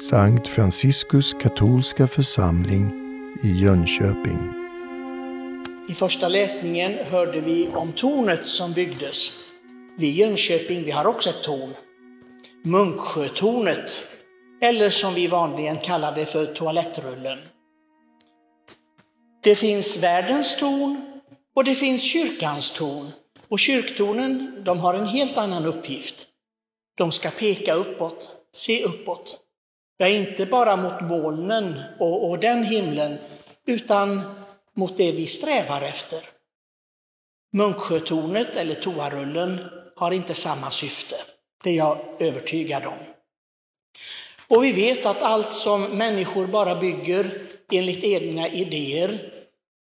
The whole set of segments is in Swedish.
Sankt Franciskus katolska församling i Jönköping. I första läsningen hörde vi om tornet som byggdes. Vi i Jönköping vi har också ett torn. Munksjötornet, eller som vi vanligen kallar det för toalettrullen. Det finns världens torn och det finns kyrkans torn. Och kyrktornen, de har en helt annan uppgift. De ska peka uppåt, se uppåt. Ja, inte bara mot molnen och, och den himlen, utan mot det vi strävar efter. Munksjötornet eller toarullen har inte samma syfte. Det är jag övertygad om. Och vi vet att allt som människor bara bygger enligt egna idéer,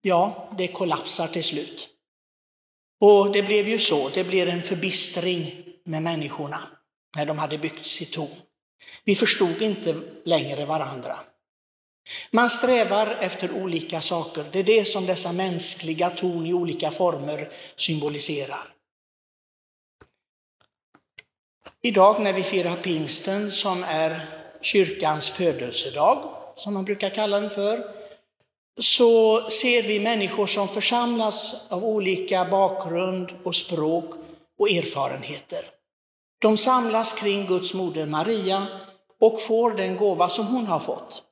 ja, det kollapsar till slut. Och det blev ju så, det blev en förbistring med människorna när de hade byggt sitt torn. Vi förstod inte längre varandra. Man strävar efter olika saker. Det är det som dessa mänskliga torn i olika former symboliserar. Idag när vi firar pingsten som är kyrkans födelsedag, som man brukar kalla den för, så ser vi människor som församlas av olika bakgrund och språk och erfarenheter. De samlas kring Guds moder Maria och får den gåva som hon har fått.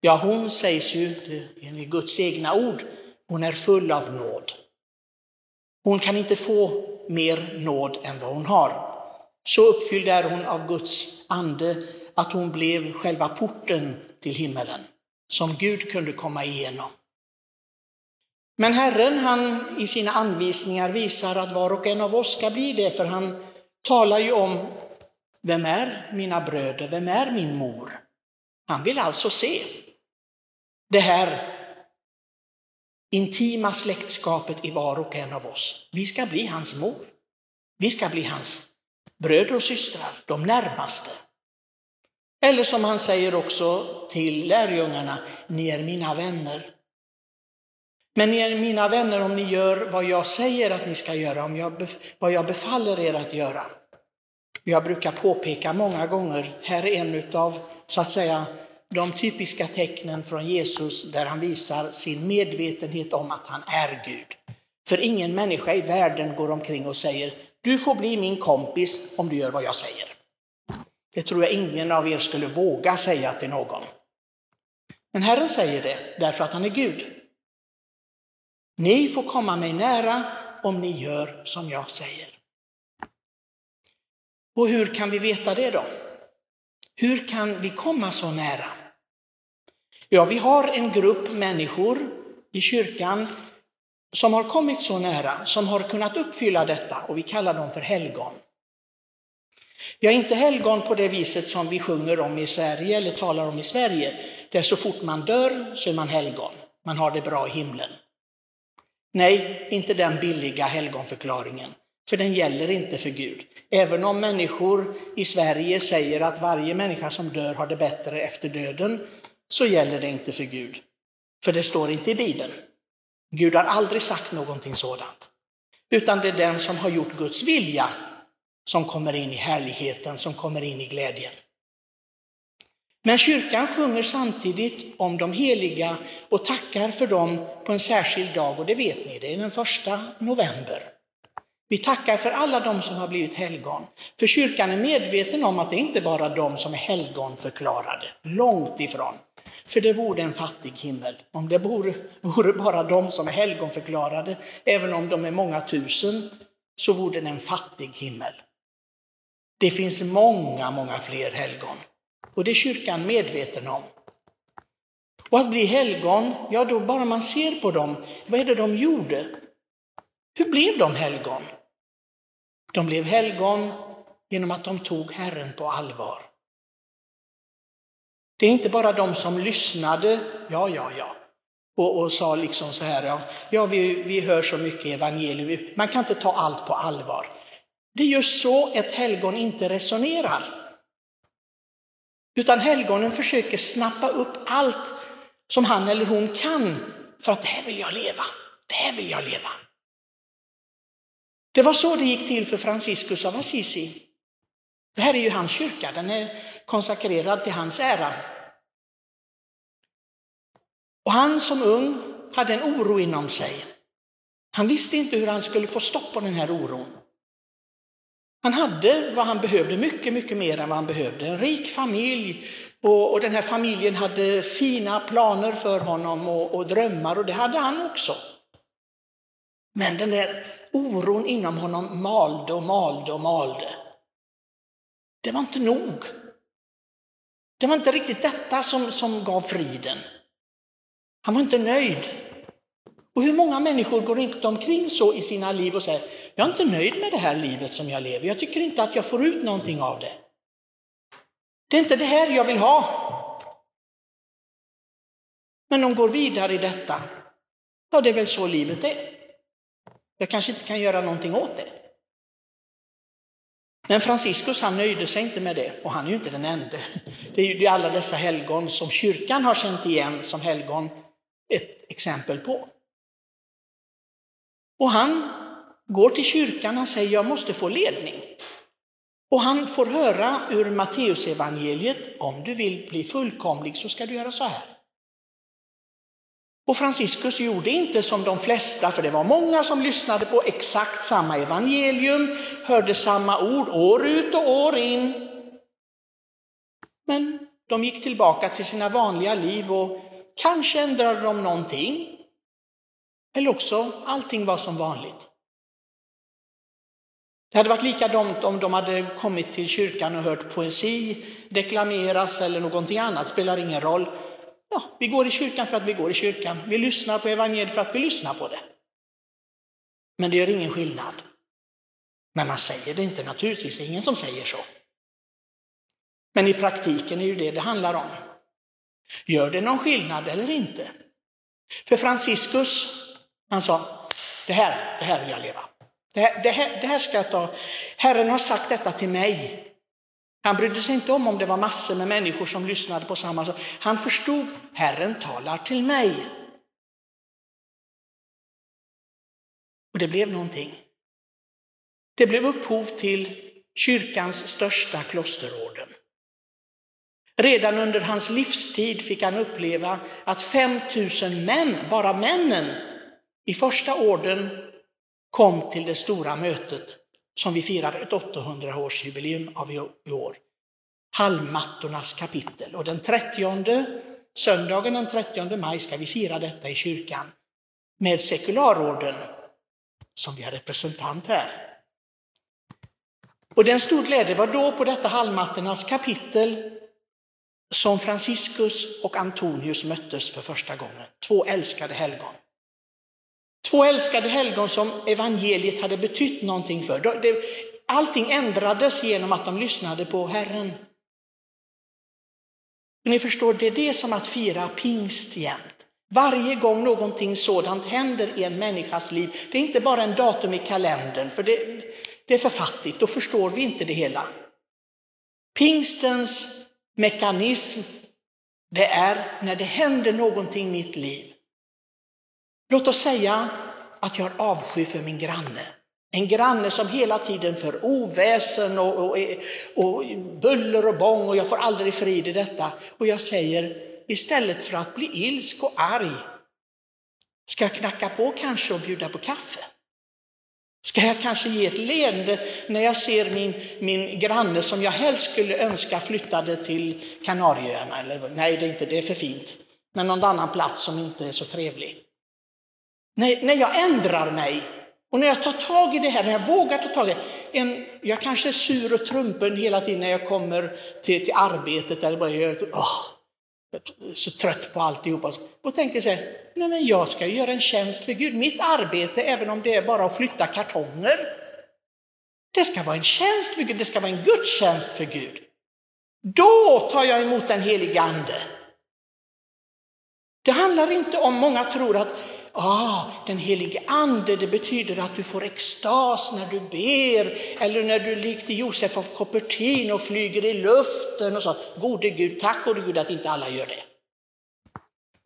Ja, hon sägs ju enligt Guds egna ord, hon är full av nåd. Hon kan inte få mer nåd än vad hon har. Så uppfylld är hon av Guds ande att hon blev själva porten till himmelen, som Gud kunde komma igenom. Men Herren, han i sina anvisningar visar att var och en av oss ska bli det, för han talar ju om vem är mina bröder, vem är min mor? Han vill alltså se det här intima släktskapet i var och en av oss. Vi ska bli hans mor. Vi ska bli hans bröder och systrar, de närmaste. Eller som han säger också till lärjungarna, ni är mina vänner. Men ni är mina vänner om ni gör vad jag säger att ni ska göra, om jag, vad jag befaller er att göra. Jag brukar påpeka många gånger, här är en av så att säga de typiska tecknen från Jesus där han visar sin medvetenhet om att han är Gud. För ingen människa i världen går omkring och säger, du får bli min kompis om du gör vad jag säger. Det tror jag ingen av er skulle våga säga till någon. Men Herren säger det därför att han är Gud. Ni får komma mig nära om ni gör som jag säger. Och hur kan vi veta det då? Hur kan vi komma så nära? Ja, vi har en grupp människor i kyrkan som har kommit så nära, som har kunnat uppfylla detta och vi kallar dem för helgon. Vi har inte helgon på det viset som vi sjunger om i Sverige eller talar om i Sverige, där så fort man dör så är man helgon, man har det bra i himlen. Nej, inte den billiga helgonförklaringen, för den gäller inte för Gud. Även om människor i Sverige säger att varje människa som dör har det bättre efter döden, så gäller det inte för Gud. För det står inte i Bibeln. Gud har aldrig sagt någonting sådant. Utan det är den som har gjort Guds vilja som kommer in i härligheten, som kommer in i glädjen. Men kyrkan sjunger samtidigt om de heliga och tackar för dem på en särskild dag, och det vet ni, det är den första november. Vi tackar för alla de som har blivit helgon. För kyrkan är medveten om att det inte bara är de som är helgonförklarade, långt ifrån. För det vore en fattig himmel. Om det vore, vore bara de som är helgonförklarade, även om de är många tusen, så vore det en fattig himmel. Det finns många, många fler helgon. Och det är kyrkan medveten om. Och att bli helgon, ja då bara man ser på dem, vad är det de gjorde? Hur blev de helgon? De blev helgon genom att de tog Herren på allvar. Det är inte bara de som lyssnade, ja, ja, ja, och, och sa liksom så här, ja, ja vi, vi hör så mycket evangelium, man kan inte ta allt på allvar. Det är just så ett helgon inte resonerar. Utan helgonen försöker snappa upp allt som han eller hon kan för att det här vill jag leva, det här vill jag leva. Det var så det gick till för Franciscus av Assisi. Det här är ju hans kyrka, den är konsakrerad till hans ära. Och han som ung hade en oro inom sig. Han visste inte hur han skulle få stopp på den här oron. Han hade vad han behövde, mycket, mycket mer än vad han behövde. En rik familj och, och den här familjen hade fina planer för honom och, och drömmar och det hade han också. Men den där oron inom honom malde och malde och malde. Det var inte nog. Det var inte riktigt detta som, som gav friden. Han var inte nöjd. Och hur många människor går inte omkring så i sina liv och säger, jag är inte nöjd med det här livet som jag lever, jag tycker inte att jag får ut någonting av det. Det är inte det här jag vill ha. Men de går vidare i detta. Ja, det är väl så livet är. Jag kanske inte kan göra någonting åt det. Men Franciscus han nöjde sig inte med det, och han är ju inte den enda. Det är ju alla dessa helgon som kyrkan har känt igen som helgon ett exempel på. Och han går till kyrkan och säger jag måste få ledning. Och han får höra ur Matteusevangeliet, om du vill bli fullkomlig så ska du göra så här. Och Franciscus gjorde inte som de flesta, för det var många som lyssnade på exakt samma evangelium, hörde samma ord år ut och år in. Men de gick tillbaka till sina vanliga liv och kanske ändrade de någonting. Eller också allting var som vanligt. Det hade varit likadant om de hade kommit till kyrkan och hört poesi deklameras eller någonting annat, spelar ingen roll. Ja, vi går i kyrkan för att vi går i kyrkan. Vi lyssnar på evangeliet för att vi lyssnar på det. Men det gör ingen skillnad. Men man säger det inte naturligtvis, det är ingen som säger så. Men i praktiken är det det det handlar om. Gör det någon skillnad eller inte? För Franciscus, han sa, det här, det här vill jag leva. Det här, det, här, det här ska jag ta. Herren har sagt detta till mig. Han brydde sig inte om om det var massor med människor som lyssnade på samma sak. Han förstod, Herren talar till mig. Och det blev någonting. Det blev upphov till kyrkans största klosterorden. Redan under hans livstid fick han uppleva att 5000 män, bara männen, i första orden kom till det stora mötet som vi firar ett 800-årsjubileum av i år. Halmmattornas kapitel. Och den 30, söndagen den 30 maj ska vi fira detta i kyrkan med sekularorden som vi har representant här. Och den stor glädje var då på detta halmmattornas kapitel som Franciscus och Antonius möttes för första gången. Två älskade helgon. Två älskade helgon som evangeliet hade betytt någonting för. Allting ändrades genom att de lyssnade på Herren. Ni förstår, det är det som att fira pingst jämt. Varje gång någonting sådant händer i en människas liv, det är inte bara en datum i kalendern, för det, det är för fattigt, då förstår vi inte det hela. Pingstens mekanism, det är när det händer någonting i mitt liv. Låt oss säga att jag har avsky för min granne. En granne som hela tiden för oväsen och, och, och buller och bång och jag får aldrig frid i detta. Och jag säger, istället för att bli ilsk och arg, ska jag knacka på kanske och bjuda på kaffe? Ska jag kanske ge ett leende när jag ser min, min granne som jag helst skulle önska flyttade till Kanarieöarna? Eller nej, det är inte det, är för fint. Men någon annan plats som inte är så trevlig. När, när jag ändrar mig och när jag tar tag i det här, när jag vågar ta tag i det. En, jag kanske är sur och trumpen hela tiden när jag kommer till, till arbetet eller bara jag, åh, jag är så trött på alltihopa. Och tänker så här, nej men jag ska göra en tjänst för Gud. Mitt arbete, även om det är bara att flytta kartonger, det ska vara en tjänst för Gud, det ska vara en gudstjänst för Gud. Då tar jag emot den helige Ande. Det handlar inte om, många tror att ah, den helige ande, det betyder att du får extas när du ber, eller när du likt Josef av Koppertin och flyger i luften och så. Gode Gud, tack gode Gud att inte alla gör det.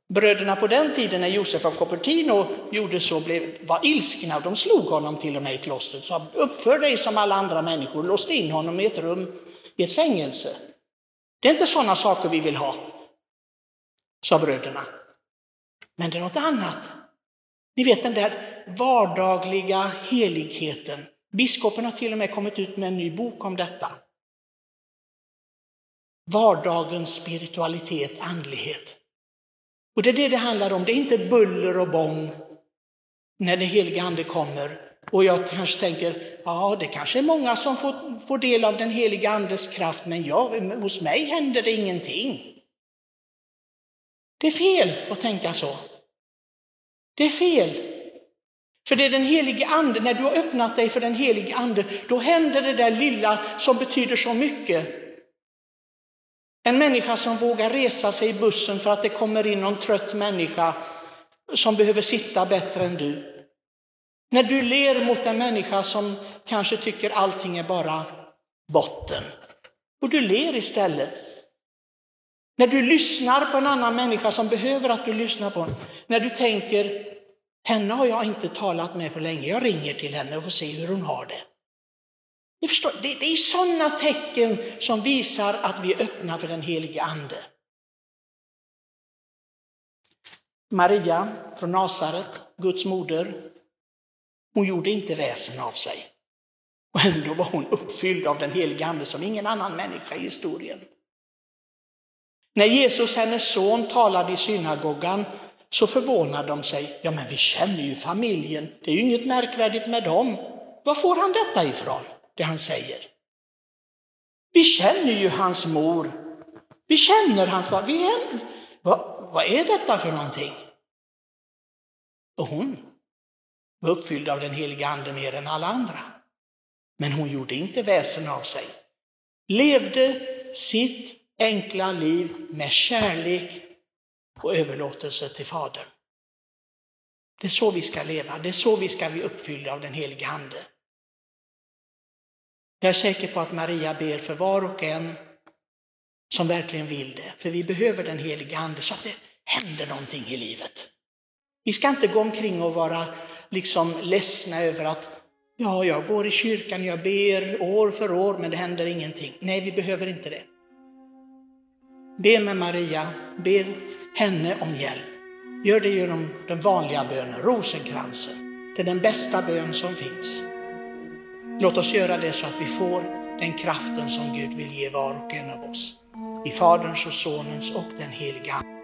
Bröderna på den tiden när Josef av Cupertino gjorde så blev, var ilskna. De slog honom till och med i klostret. Så uppför dig som alla andra människor, låste in honom i ett rum i ett fängelse. Det är inte sådana saker vi vill ha, sa bröderna. Men det är något annat. Ni vet den där vardagliga heligheten. Biskopen har till och med kommit ut med en ny bok om detta. Vardagens spiritualitet, andlighet. Och det är det det handlar om. Det är inte buller och bång när den helige Ande kommer. Och jag kanske tänker, ja det kanske är många som får, får del av den helige Andes kraft, men jag, hos mig händer det ingenting. Det är fel att tänka så. Det är fel. För det är den helige Ande, när du har öppnat dig för den helige Ande, då händer det där lilla som betyder så mycket. En människa som vågar resa sig i bussen för att det kommer in någon trött människa som behöver sitta bättre än du. När du ler mot en människa som kanske tycker allting är bara botten. Och du ler istället. När du lyssnar på en annan människa som behöver att du lyssnar på honom. När du tänker, henne har jag inte talat med på länge, jag ringer till henne och får se hur hon har det. Ni förstår, det, det är sådana tecken som visar att vi är öppna för den helige Ande. Maria från Nasaret, Guds moder, hon gjorde inte väsen av sig. Och ändå var hon uppfylld av den helige Ande som ingen annan människa i historien. När Jesus, hennes son, talade i synagogan så förvånar de sig. Ja, men vi känner ju familjen, det är ju inget märkvärdigt med dem. Var får han detta ifrån, det han säger? Vi känner ju hans mor. Vi känner hans far. Vi är, vad, vad är detta för någonting? Och hon var uppfylld av den heliga ande mer än alla andra. Men hon gjorde inte väsen av sig. Levde sitt enkla liv med kärlek och överlåtelse till Fadern. Det är så vi ska leva, det är så vi ska bli uppfyllda av den helige Ande. Jag är säker på att Maria ber för var och en som verkligen vill det, för vi behöver den helige Ande så att det händer någonting i livet. Vi ska inte gå omkring och vara liksom ledsna över att ja, jag går i kyrkan, jag ber år för år, men det händer ingenting. Nej, vi behöver inte det. Be med Maria, be henne om hjälp. Gör det genom den vanliga bönen, rosenkransen. Det är den bästa bön som finns. Låt oss göra det så att vi får den kraften som Gud vill ge var och en av oss. I Faderns och Sonens och den heliga